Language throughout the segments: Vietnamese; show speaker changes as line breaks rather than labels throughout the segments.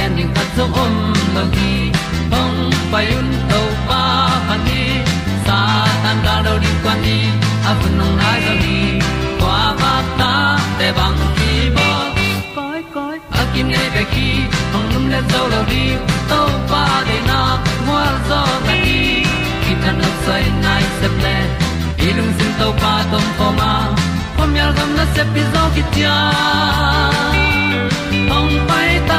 pi zo gen zo om lo gi hong pai un to pa pa ni. Sa tan da do di kwan ni a bu nong nai zo ni kwa ba ta te bang ki bo koi koi a kim nei be ki hong lum le zo lo di to pa de na mo zo ta ni ki tan no sai nai se ple ilung sin to pa tom ko ma. Pom yal gam na se pi zo ki hong pai ta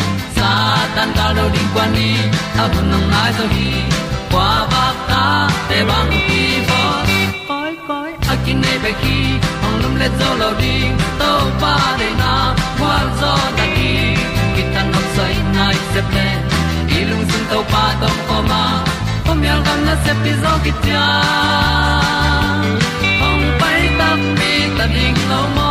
tan cao do đi qua đi, ta bu nang mai zo gi qua ba ta te bang ki bo koi koi a kin nei be ki ong lum le zo lo di to pa de na kwa zo ta ki ki tan nok sai nai se ple lung sun to pa tom ko ma. Pom yal gam na se pi zo ki tia ong pai ta mi ta ding lo mo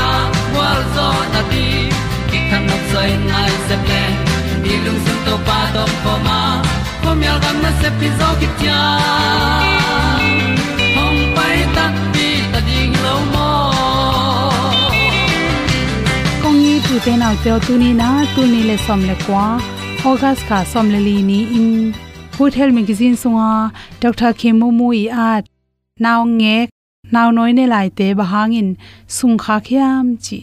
zo na di ki kan nok sai nai se ple ni lung sun to pa do po ma. Pom yal gam na se pi zo ki tia hong pai ta pi ta ding lo mo
kong ni tu te nau te tu ni na tu ni le som le kwa august ka som le li ni in. Food health magazine sunga dr khemu mu i at naw nge naw noi ne lai te bahangin sung kha khyam chi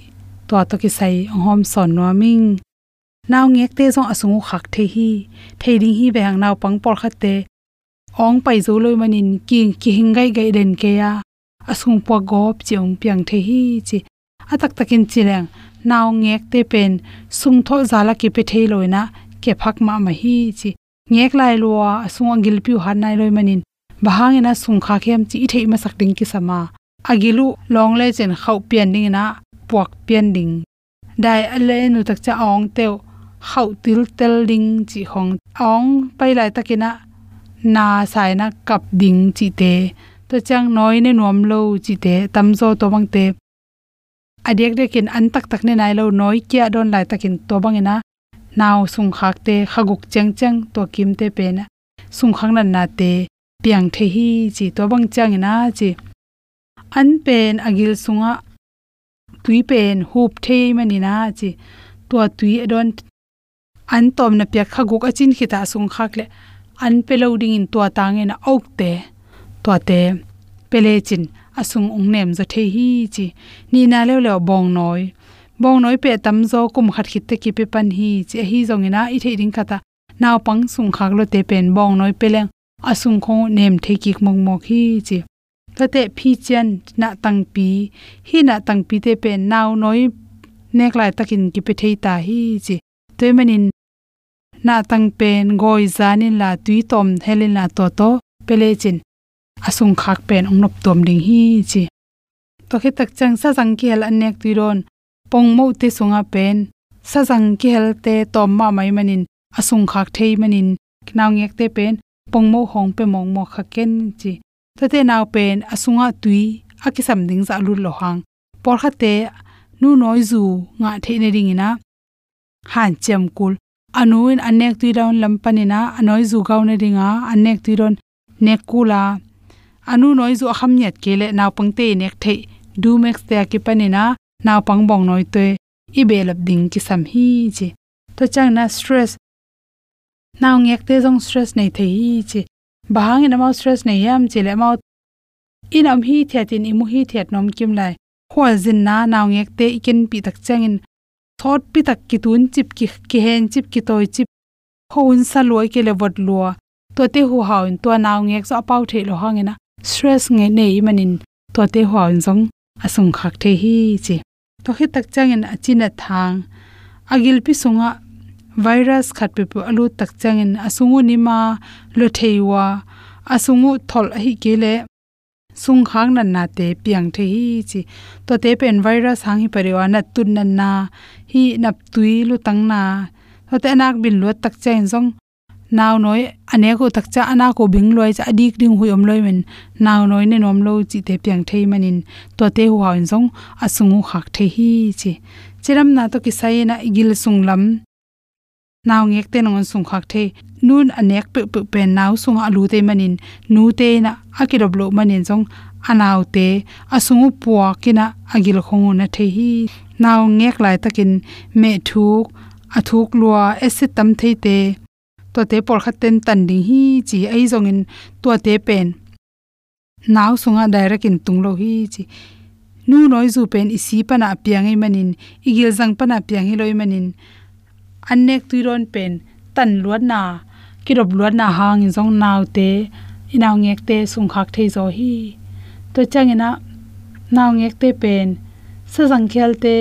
to to ki sai hom son no ming naw ngek te song asung khak the hi. Theiring hi bang naw pang por khat te ong pai zo loi manin king ki hingai gai den ke ya asung po gop chiong piang the hi chi atak à takin chileng naw ngek te pen sung tho zala ki pe thei loina ke phak ma ma hi chi ngek lai lua asung angil piu han nai loi manin bahangena sung kha khem chi thei ma sak ding ki sama agilu long le chen khau pian ding na puak pian ding. Dai ale nu tak cha ong teu khau til tel ding chi hong. Ong pai lai takina na sai na kap ding chi te. To chang noi ne nuam lo chi te, tam zo to bang te. Adiak dekin an tak tak ne nai lo noi kya don lai takin to bangena naw sung khak te khaguk chang chang to kim te pe na. Sung khang nan na te, piang the hi chi to bang chang e na chi. An pen agil sunga tui pen hup thei mani na chi to tui adon an tom na pya khaguk achin khita sung khak le. An peloding in to tangena aukte to te. Pele chin asung ung nem za thei hi chi. Ni na le le bong noi. Bong noi pe tam zo kum khat khit te ki pe pan hi chi. Hi zong ina i thei ding khata. Naw pang sung khak lo te pen bong noi peleng asung kho nem thei ki mong mok hi chi tate phi chen na tang pi hi na tang pi te pen naw noi nek lai takin ki pe thei ta hi chi toy manin na tang pen goi zanin la tui tom helin la to to pele chin asung khak pen ong nop tom ding hi chi to khi tak chang sa jang ki hel anek tu ron pong mo te sunga pen. Sa jang ki hel te tom ma mai manin asung khak thei manin knaw ngek te pen pong mo hong pe mong mo khaken chi tate naw pen asunga tui akisam ding za lu lo hang. Por khate nu noi zu nga the ne ring ina. Han chem kul. Anuin anek tui down lampanina anoi zu gaw ne ringa anek tui ron nekula anu noi zu kham nyat kele naw pangte nek the. Du max te ki panina naw pang bong noi te. I belap ding ki sam hi chi. To chang na stress. Naw ngek te jong stress nei thei hi chi bahang in mau stress nei yam chile mau in am hi thiatin imu hi thiat nom kim lai. Khol zin na naw ngek te ikin pi tak changin thot pi tak ki tun chip ki ki hen chip ki toy chip. Houn sa loi ke le wat lua. To te hu haun to naw ngek so pau the lo hangena stress nge nei manin to te haun jong asung khak the hi chi. To hi tak changin achina thang. Agil pi sunga virus khat pe pu alu tak changin asungu nima lo theiwa asungu thol hi kele sung khang nan na te piang the hi chi. To te pen virus hang hi pariwa na tun nan na hi nap tui lu tang na. To te nak bin lo tak chen jong naw noi ane ko tak cha ana ko bing loi cha dik ding hui om loi men. Naw noi ne nom lo chi te piang thei manin. To te hu hawn jong asungu khak the hi chi. Chiram na to ki sai na igil sung lam naw ngek te nong sung khak the nun anek pe pe pe naw sung alu te manin nu te na akirob lo manin jong anaw te asungu puwa kina agil khongu na the hi naw ngek lai takin me thuk athuk lua acid tam thei te to te por khaten tan ding hi chi ai zong in to te pen naw sunga direct in tunglo hi chi nu noi zu pen isi pana piangai manin igil jang pana piangi loi manin annek tuiron pen, tan luat na kirop luat na hang in jong naw te inaw ngek te sung khak thei zo hi. To changena naw ngek te pen, sa jang khel te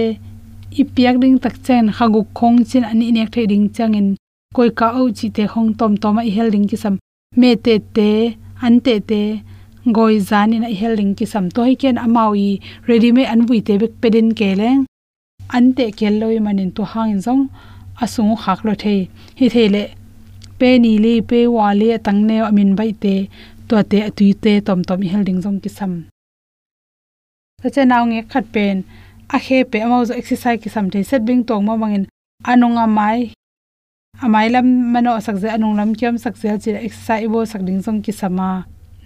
i piak ding tak chen khagu khong chin ani nek thei ding changin koi ka au chi te khong tom tom a hel ding ki sam me te te, an te te goi zan in a hel ding ki sam to hi ken amau i ready me an bui te bek pedin ke leng. An te kel loi manin to hang in jong asung khak lo the hi thele pe ni le pe wa le tang ne amin bai te to te atui te tom tom hel ding jong ki sam. Ta che naw nge khat pen, a khe pe amau zo exercise ki sam the set bing tong ma mangin anunga mai. Amai lam mano sak sakje anung lam kyam sak sakje chi exercise bo sak ding jong ki sama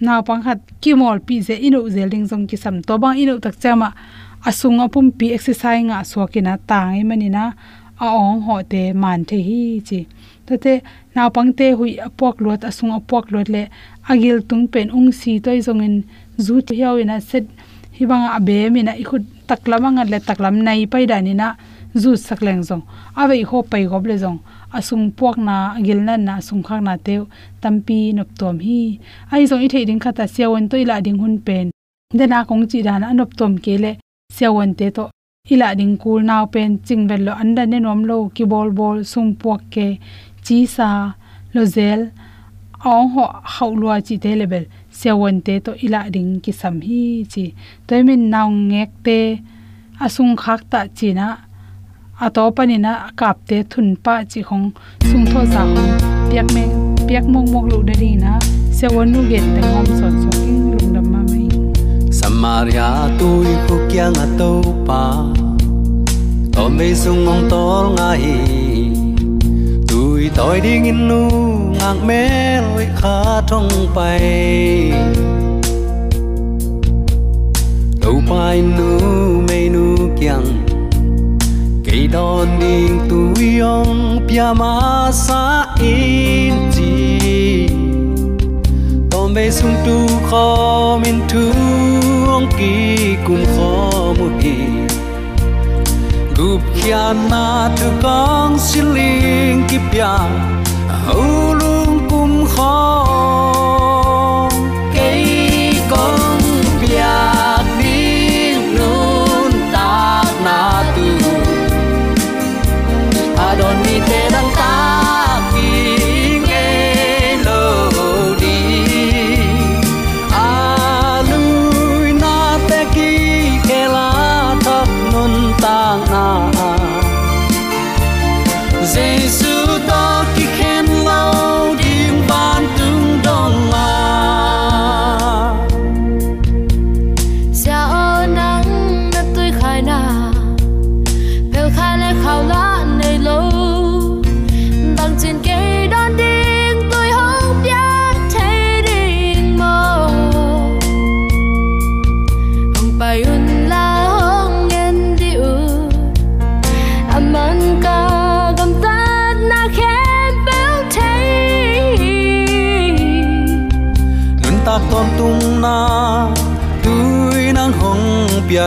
na pang khat, ki mol pi je inu zel ding jong ki sam. To bang inu tak chama asunga pum pi exercise nga so kina tangai manina a ong ho te man the hi chi. To te naw pang te hui apok lot asung apok lot le agil tung pen ung si toi zong in zu ti hiao ina set hi banga a be mi na i khut taklama nga le taklam nai pai da ni na zu sakleng zong. Ave ho pai gob le zong. Asung puak na agil na na sung khak na te tampi nop tom hi. Ai zong i thei ding khata siawon toi la ding hun pen. Dena kong chi dan anop tom ke le siawon te to ila ding kul naw pen ching bel lo anda ne nom lo ki bol bol sung puak ke, chi sa, lo zel ong ho, hau lua chi te level. Sewon te to ila ding ki sam hi chi. Toimin naw ngek te, asung khak ta chi china ato kap te thun pa chi khong sung tho sa hong. Piak me, piak mong mong lu de ri na. Sewon nu gen te ngom son son.
Maria, tôi khu kia ngà tâu pa. To mê sung ngong tol ngai tôi tôi đi nghìn nu ngang mé lối khá trong bay. Tàu bay nu, mê nu kiang. Cây đòn điên tôi ông pia ma sa in chi. Tom mê sung tu khó min tu mong kỳ cùng khó một kỳ. Gục kia na tu con xin linh kipia hầu luôn cùng khó.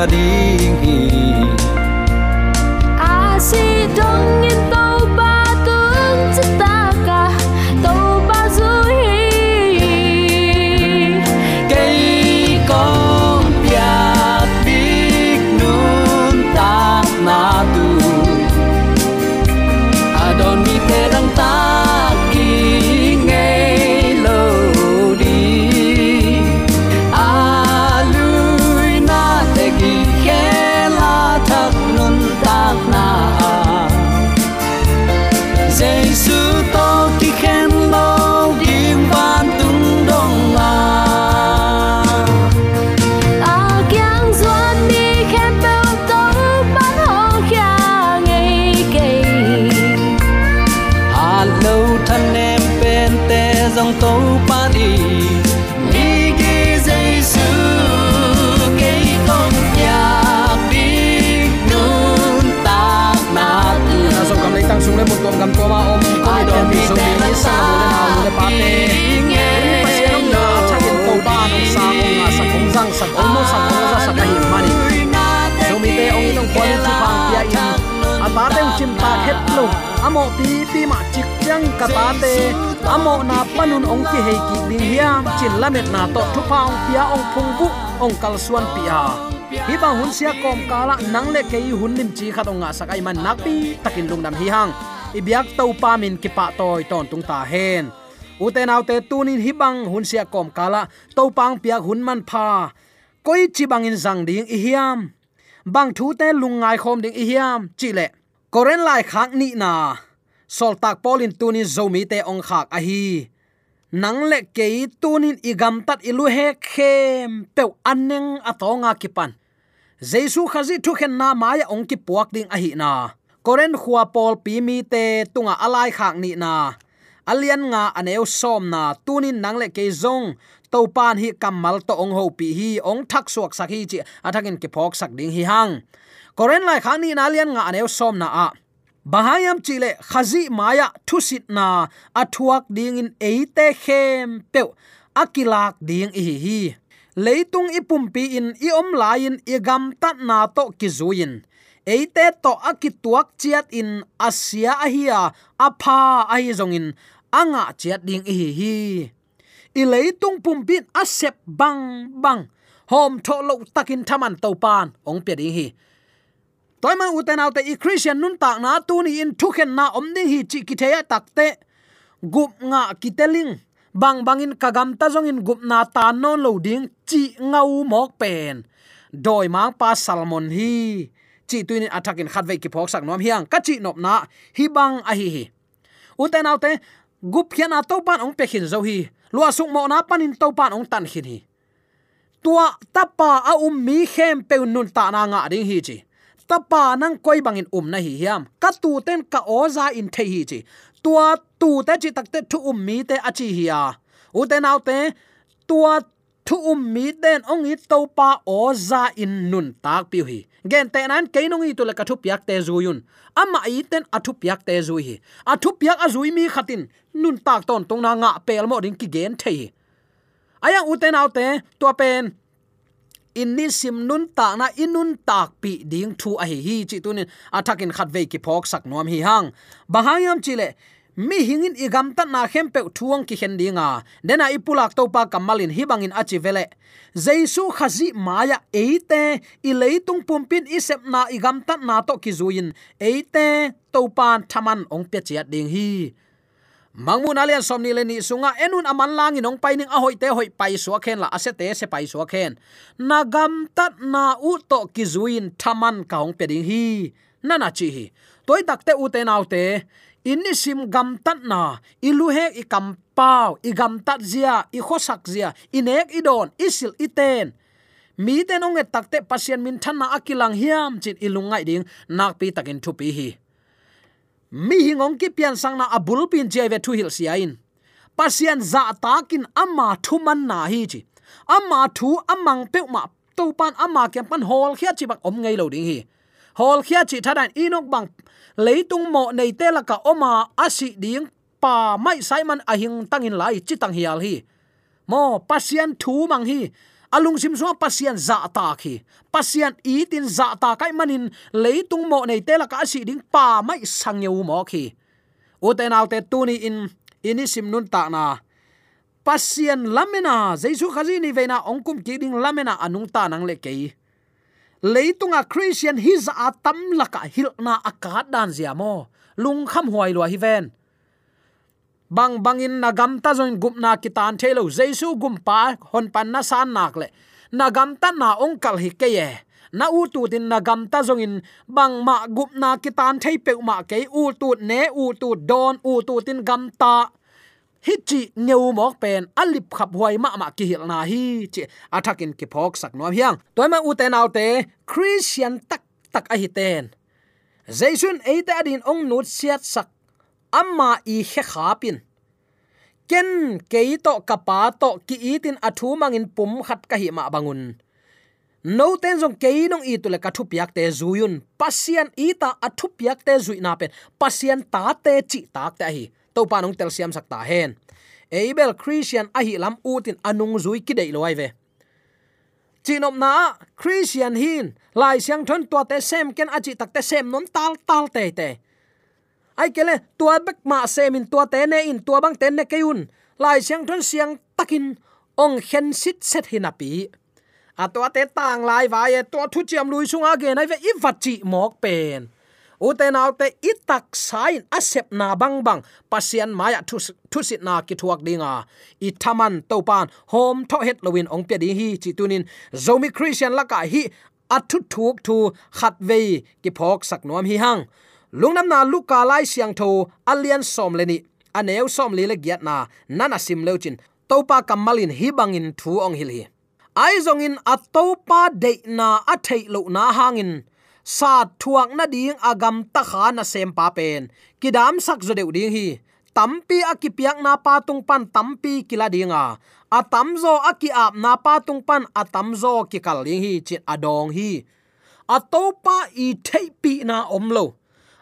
Bia
lo amo pi pi ma chik chang ka ta te. Amo na panun ong ki hei ki ding hiam. Chin lamet na to thu pa ong pia ong phung bu ong kal suan pia hi ba hun sia kom kala nang le ke hun lim chi khat ong nga sakai man nak pi, takin lung nam hi hang. Ibyak tau pa min ki pa toy ton tung ta hen. Uten autte tunin hibang hun sia kom kala to pang piak hun man pha. Koi chi bang in zang ding i hiam. Bang thu te lungai khom ding i hiam. Chi le koren lai khak ni na. Sol tak polin tunin zomi te ong khak a hi. Nang le ke tunin igam tat ilu he khem pe aneng atonga kipan jesu khazi thu khen na maya ong ki puak ding a hi na. Koren khua pol pi mi te tunga alai khak ni na. Alian nga aneu som na. Tunin nang le ke zong. To pan hi kamal to ong ho pi hi. Ong thak suak sak hi chi. Athakin ki phok sak ding hi hang koren lai khani na lian nga aneu som na a. Bahayam chile khazi maya thusit na athuak ding in eite khem pe akilak ding hi hi. Leitung ipumpi in i om lain i gam tat na to kizuin eite to akituak chiat in asia ahia apha ahi zongin anga chiat ding hi hi. I leitung pumpin asep bang bang. Hom tho lo takin thaman to pan ong pe ding hi toy man uten autte i christian nun tak na, tu ni in thu khen na om ding hi chi ki theya takte gup nga kiteling bang bangin kagam ta jong in gup na ta non lo ding chi ngau mok pen. Doi mang pa salmon hi. Chi tuin attacking khat ve ki phok sak nom hiang. Ka chi nop na hi bang a hi hi. Uten autte gup khian a to pan ong pe khin zo hi. Lua suk mo na panin to pan ong tan khin hi. Tua tapa a um mi khem pe nun ta na nga ding hi chi tapa nang koi bangin um na hi hiam. Ka tu ten ka oza in the hi chi. Tua tu te chi takte thu um mi te achi hi ya u te nau te, tua thu um mi den ong i to pa oza in nun tak pi hi. Gen te nan ke nong i tu la ka thu piak te zuyun ama i ten athu piak te zui hi. Athu piak azui mi khatin. Nun tak ton tong na nga pel mo ding ki gen thei aya nào tên tua pen in sim nun ta na inun tak pi ding thu a hi hi, chi tunin athakin khat ve ki phok sak nom hi hang. Bahayam chile mi hingin igam ta na khem pe thuang ki khen dinga dena ipulak to pa kamalin hibangin achi vele. Jaisu khazi maya eite i leitung pumpin isep na igam ta na to ki zuin. Eite to pan thaman ong pe chiat ding hi mangmun alian somni le ni sunga enun aman langi nong, pai ning a hoi te hoi pai suwa khen la ase te se pai suwa khen. Nagam tat na u to ki zuin thaman ka ong pe ding hi. Nana chi hi. Toy takte u te nau te. Inni sim gam tat na. Ilu he i kam pau. I gam tat zia. I khosak zia. Inek idon isil iten mi te nong e takte pasien min than na akilang hiam chit ilungai ding. Nak pi takin thu pi hi mi hingong ki pian sang na abul pin je ve thu hil sia in. Pasien za takin ama thu man na hi chi. Ama thu amang pe ma to pan ama kem pan hol khia chi bak om ngei lo ding hi. Hol khia chi thadan inok bang leitung mo nei te la ka oma asi ding pa mai simon ahing tangin lai chi tang hial hi. Mo pasien thu mang hi alung sim so pasien za ta khi. Pasien i tin za ta kai manin leitung mo nei tela ka si ding pa mai sang yeu mo khi. U te nau te tu ni in, ini sim nun ta na. Pasien lamena jesu khazi ni veina ongkum ki ding lamena anung ta nang le kei. Leitunga christian his za atam laka hilna akat dan zia mo. Lung kham huai lo hi ven bang bangin nagam ta join gup na kitan thelo. Jesu gum pa, hon pan na san nak le. Nagam ta na ong kal hi ke ye. Na u tu tin nagam ta zong in bang ma gup na kitan thei pe ma ke. U tu ne, u tu don, u tu tin gam ta. Hi chi ngeu mok pen alip khap huai ma ma ki hil na hi chi. Athakin ki phok sak no hiang. Toy ma u te nau te, christian tak tak a hi ten. Jaisun eite adin ong nut siat sak amma i khe khapin ken kei to kapa to ki itin athu mangin pum khat ka hi ma bangun. No ten jong kei nong i tu le ka thu piak te zuyun. Pasian ita athu piak te zui na pen. Pasian ta te chi tak te hi. To pa nong tel siam sak ta hen. Abel, christian, a hi lam utin anung zui ki dei loi ve. Chinom na, christian hin. Lai siang thon to te sem ken achi tak te sem non tal tal te te ai kele tua bek ma se min tua te ne in, tua bang ten ne keun lai siang thon siang takin ong khen sit set hinapi a à, tua te tang lai vai e tua thu chiam lui sunga ge nai ve i vật chi mok pen u te nau te tắc sain asep na bang bang pasian maya thu thu sit na ki thuak dinga i thaman to pan hom tho het lowin ong pe di hi chi tunin zomi christian laka hi athu thuk thu khat ve ki phok sak nom hi hang lungnam na luka lai siang tho alian som leni aneu som le le giat na, nana sim leuchin topa kamalin hi bangin thu ong hil hi. Ai zong in atopa de na a thei lo na hangin sa thuak na ding agam ta kha na sem pa pen kidam sak zo deu ding hi tampi akipiak na patung pan tampi kila dinga a tamzo aki ap na patung pan a tamzo ki kal ding hi chin adong hi. A topa i thei pi na omlo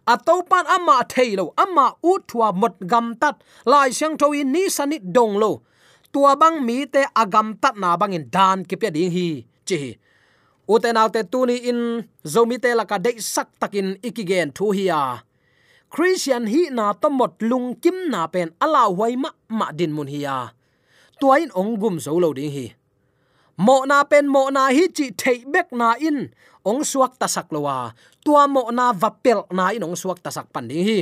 a pan ama thailo ama u thua mot gam tat lai siang thoi ni sanit dong lo tua bang mi te agam tat na bang in dan ke pe ding hi chi u te nau te tu ni in zomi te la ka de sak takin ikigen thu hi ya à. christian hi na to mot lung kim na pen ala huai ma ma din mun hi ya à. tuain ong gum zo lo ding hi mo na pen mo na hi chi thei bek na in. Ong suak tasak lowa tua mo na vapel na in, ong suak tasak pan ding hi.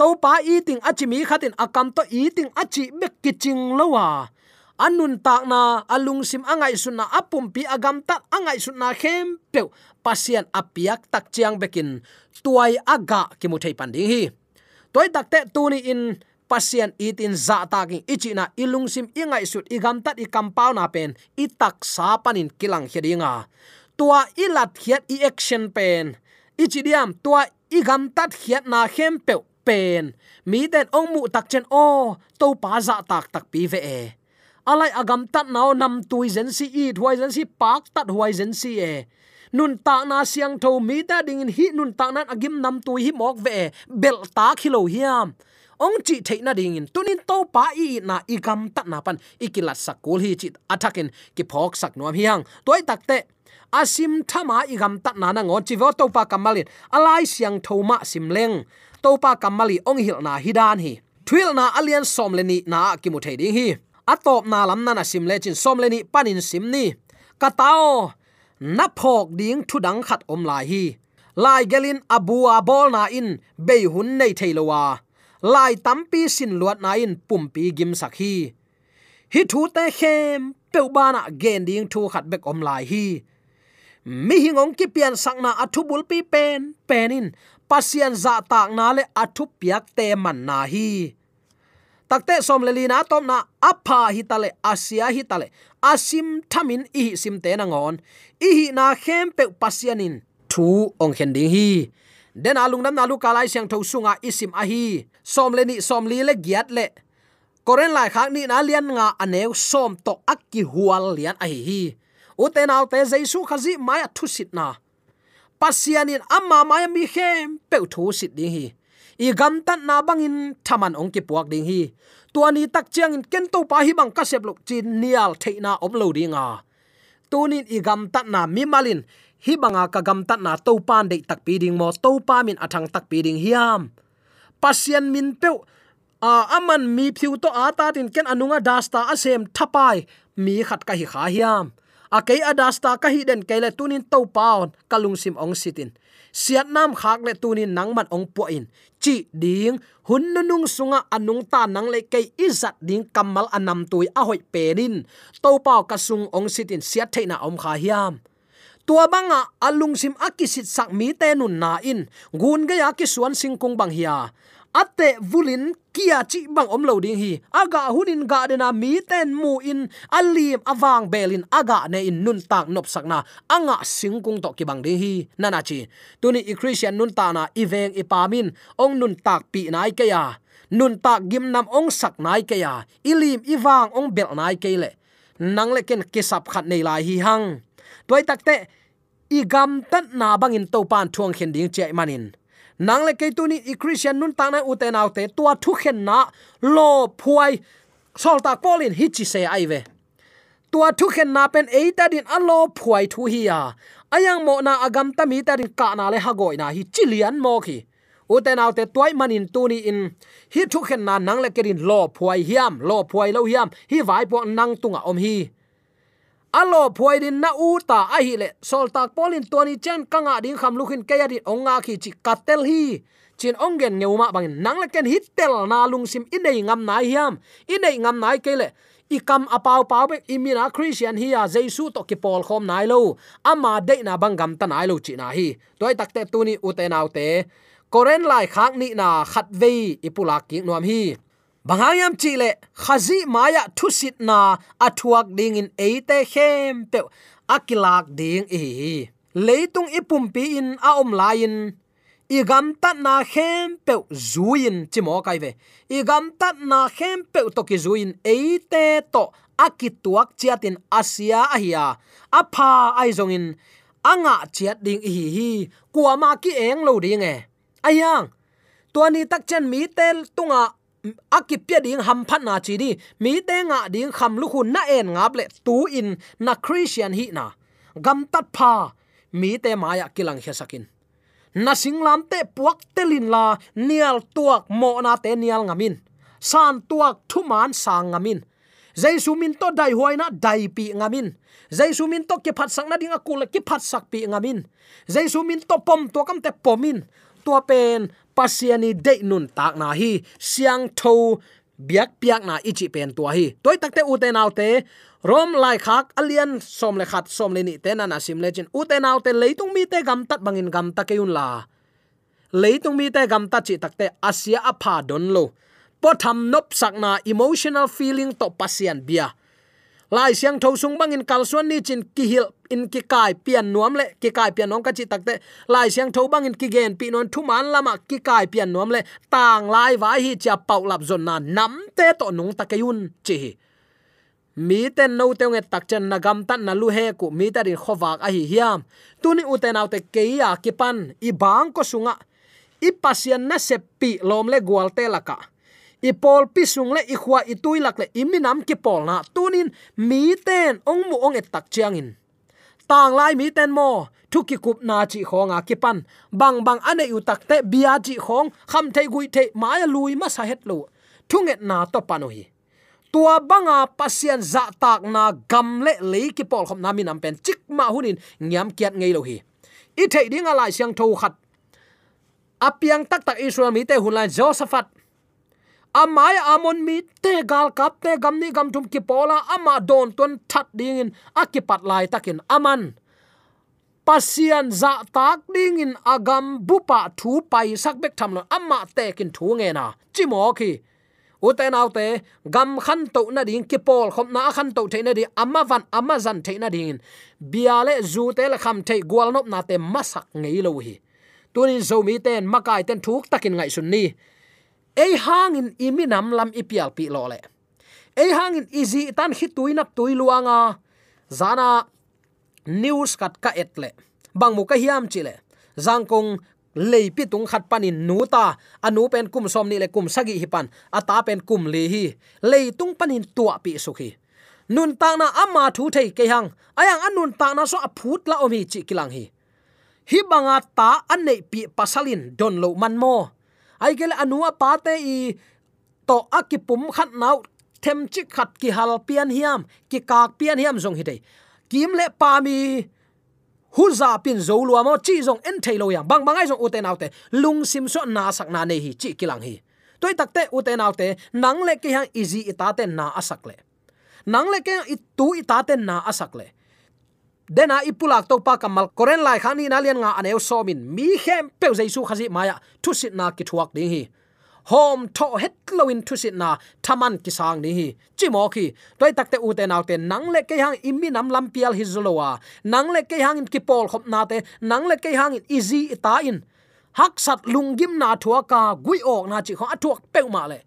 To pa eating achi mi khatin, akam to eating achi bek kiching lowa anun tak na alung sim angai sunna apum pi agam ta angai sunna khem pe pasien apiak tak chiang bekin. Tuai aga ki mu thei pan ding hi. Toy takte tuni in pasian itin za taking ichina ilungsim ingai sut igam tat i compound na pen, itak sa panin kilang hedinga tua ilat hiat i action pen. Ichidiam tua igam tat hiat na khem pe pen. Mi den ong mu tak chen, o to pa za tak tak pi ve e. Alai agam tat nao nam tui zen si, i thwai zen si, pak tat huai zen si e. Nun ta na siang tho mi ta ding hi nun ta na agim nam tui hi mok ve e. bel ta khilo hiam ong chi theina ding in tunin to pa i na i gam tat na pan ikilat sakul hi chi atakin ki phok sak nuam hiang toy takte asim thama i gam tat na na ngon chi vo to pa kamalin alai siang thoma simleng to pa kamali ong hil na hidan hi thwil na alian som le ni na ki mu thei ding hi. Atop na lam na na sim le chin som le ni panin sim ni katao na phok ding thu dang khat om lai hi. Lai gelin abua bol na in be hun nei theilowa lai tampi sin luat na in pumpi gim sakhi hi. Thu te khem, peu bana gen ding thu khat bek om lai hi. Mi hingong ki pian sakna athu bul pi pen penin pasian za tak na le athu piak te man na hi. Takte som le lina tom na apha hi tale asia hi tale asim thamin i sim te na ngon. I hi na khem pe pasianin thu ong khen ding hi. Den alung nam nalu kalai siang tho sunga isim a hi som le ni som li le giat le. Koren lai khak ni na lian nga aneu som to akki hual lian a hi hi. Uten au te jaisu khazi maya thu sit na. Pasianin amma maya mi khem pe thu sit ding hi. I gam tan na bangin thaman ong ki puak ding hi. Tuani tak chiang in kento pa hi bang ka sep lok chin nial theina om lo dinga tunin i gam tan na mi malin. Hi banga ka gam tan na to pan de tak pi ding mo to pa min athang tak pi ding hiam pasian min pe a aman mi phiu to ata tin ken anunga dasta asem thapai. Mi khat ka hi kha hiam. A kei adasta ka hi den kele tunin to paon kalung sim ong sitin. Siat nam khak le tunin nangman ong po in. Chi ding, hun nunung sunga anung ta nang le kei izat ding kamal anam tui a hoi penin to pau ka sung ong sitin siat theina om kha hiam tua banga alung sim akisit sak mi te nun na in. Gun ga ya ki suan sing kung bang hiya. Ate vulin, kia chi bang om lo ding hi. Aga hunin ga de na mi ten mu in. Alim awang belin aga ne in nun tak nop sakna anga singkung to ki bang ding hi. Nana chi, tuni i christian nun ta na iveng ipamin ong nun tak pi nai ke ya. Nun tak gim nam ong sak nai ke ya. Ilim iwang ong bel nai ke le. Nang le ken kisap khat nei lai hi hang toy takte i gam tat na bangin to pan thuang khen ding che manin. Nang le ke tu ni, i christian nun ta na u te nau te, tua thu khen na, lo phuai, sol ta polin hi chi se ai ve. Tua thu khen na pen e ta din a lo phuai thu hi ya ayang mo na agam ta mi ta din ka na le ha goi na hi chilian mo khi. U te nau te toy manin tu ni in, hi thu khen na nang le ke din lo phuai hiam, lo phuai lo hiam, hi vai po nang tunga om hi alo phoidin na u ta a hi le. Sol tak polin toni chen kanga ding kham lukhin ke yadi onga khi chi katel hi. Chin ongen ngeuma bang nang le ken hit tel na lung sim in nei ngam nai hiam. In nei ngam nai ke le. I kam apau pau be imina christian hi ya jesu to ki pol khom nai lo. Ama de na bang gam ta nai lo chi na hi. Toy takte tuni u te nau te. Koren lai khak ni na khat ve ipulak ki nuam hi bangayam chile khazi maya thusit na athuak ding in eite khem pe akilak ding e leitung ipum pi in a om lain. I gam tat na khem pe zuin, chimo kai ve. I gam tat na khem pe to ki zuin eite to akituak chiatin asia ahia. Apha ai zong in anga chiat ding hi hi. Kuama ki eng lo ding e. Ayang, tuani tak chen mi tel tunga akipya ding ham phat na chi di mi te nga ding kham lu khun na en ngap le tu in na christian hi na gam tat pha mi te maya kilang he sakin na singlam te puak telin la nial tuak mo na te nial ngamin san tuak thuman sang ngamin jaisu min to dai huaina dai pi ngamin jaisu min to ke phat sang na ding akul ke phat sak pi ngamin jaisu min to pom to kam te pomin tua pen pasiani de nun tak na hi, siang tho, biak piak na ichi pen tua hi. Toy takte uten autte rom lai khak alian som le khat som le ni te na na sim le chin. U te, leitung mi te gam tat bangin gam ta keun la. Leitung mi te gam ta chi takte asia apha don lo. Potham nop sakna emotional feeling to pasian bia. Lai siang tho sung bangin kalsuan ni chin kihil in ki kai pian nuam le, ki kai pian nong ka chi takte lai siang tho bangin ki gen pi non thu man lama, ki kai pian nuam le. Tang lai vai hi cha pau lap zon na nam te to nung ta kayun chi mi ten no te nge tak chen na gam tan na lu he ku mi ta rin khowak a hi hiam. Tuni ke ya ki pan, i bang ko sunga i pasian na seppi lom le gwal te laka i pol pi sung le, i khwa i tuilak le, i minam ki pol na. Tunin mi ten ong mu ong et tak chiang in tang lai mi ten mo. Thu ki kup na chi khonga ki pan. Bang bang ane u tak te bia chi khong. Kham thei gui thei ma ya lui ma sa het lu thunget na to panu hi. Tua banga pasien za tak na gam le le ki pol khom na mi nam pen. Chik ma hunin nyam kiat ngei lo hi. I thei ding ala siang tho khat. Apiang tak tak israel mi te hunlan josaphat amai amon mi te gal kap te gam ni gam tum ki pola, ama don ton that ding in akipat lai takin. Aman, pasian za tak ding in agam bupa thu pai sak bek tham lo, ama te kin thu nge na. Chi mo khi uten autte gam khan to na ding, ki pol khom na, khan to the na di, ama van, ama zan the na ding biale zu te la kham the gwal nop na te masak ngei lo hi. Tunin zo mi ten, makai ten thuk takin ngai sun ni ei hangin iminam lam ipial pi lo le. Ei hangin izi tan hi tuinap tuiluanga zana, news kat ka etle bang mu ka hiam chile zangkong leipi tung khat panin nuta anu pen kum som ni le kum sagi hi pan. Ata pen kum le hi. Leitung panin tua pi sukhi nun ta na ama thu thei ke hang. Ayang anun ta na so aphut la omi chi kilang hi. Hi banga ta anei pi pasalin don lo man mo ai gel anua pa te i to akipum khat nau them chi khat ki hal pian hiam, ki kak pian hiam jong hi dei kim le pa mi hu za pin zo lu mo chi jong en thailo yang. Bang bangai zong uten autte lung sim so na sak na nei hi, chi kilang hi. Toy takte uten autte nang le ki hang easy ita te na asak le. Nang le ke i tu ita te na asak le dena ipulak to pa kamal koren lai khani na lian nga aneu somin. Mi khem pe jaisu khazi maya thu sit na ki thuak ding hi. Hom tho het loin thu sit na thaman ki sang ni hi. Chi khi, toy takte u te naw te nang le ke hang immi nam lam pial hi zolowa nang le ke hang in ki pol khop na te, nang le ke hang in easy ta in. Hak sat lungim na thua ka gui ok na chi kho athuak pe ma le.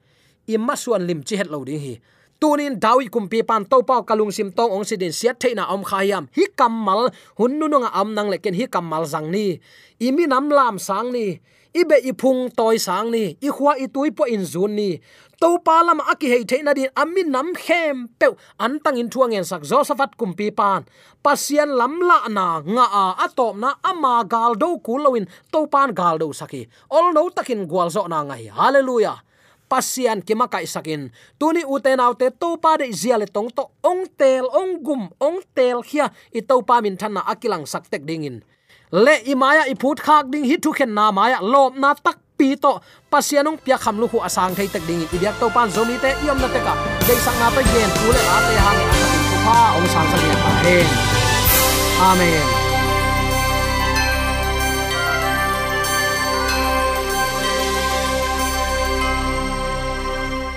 Imma suan lim chi het lo ding hi tunin dawi kumpi pan to pau kalung sim tong ong sidin siat theina om khayam hi kamal hunnu nunga am nang leken hi kamal zang ni. Imi nam lam sang ni. Ibe ipung toy sang ni. I khwa i tui po in zun ni. To pa lam aki hei theina din amin nam khem pe an tang in thuang en sak josephat kumpi pan. Pasian lam la na nga a atop na ama gal do kulowin to pan gal do saki all no takin gwal zo na ngai. Hallelujah pasian kima kai sakin. Tuni uten autte to pa de ziale tong to ong tel, ong gum, ong tel khia i to pa min thanna akilang sak tek dingin. Le imaya i phut khak ding hi thu khen na maya, lop na tak pi to pasianong pia kham lu hu asang thei tek ding i biak to pan zomi te iom na te ka dei sang na pa gen tu le a te hang e a ka pa ong sang sang e ya pa amen.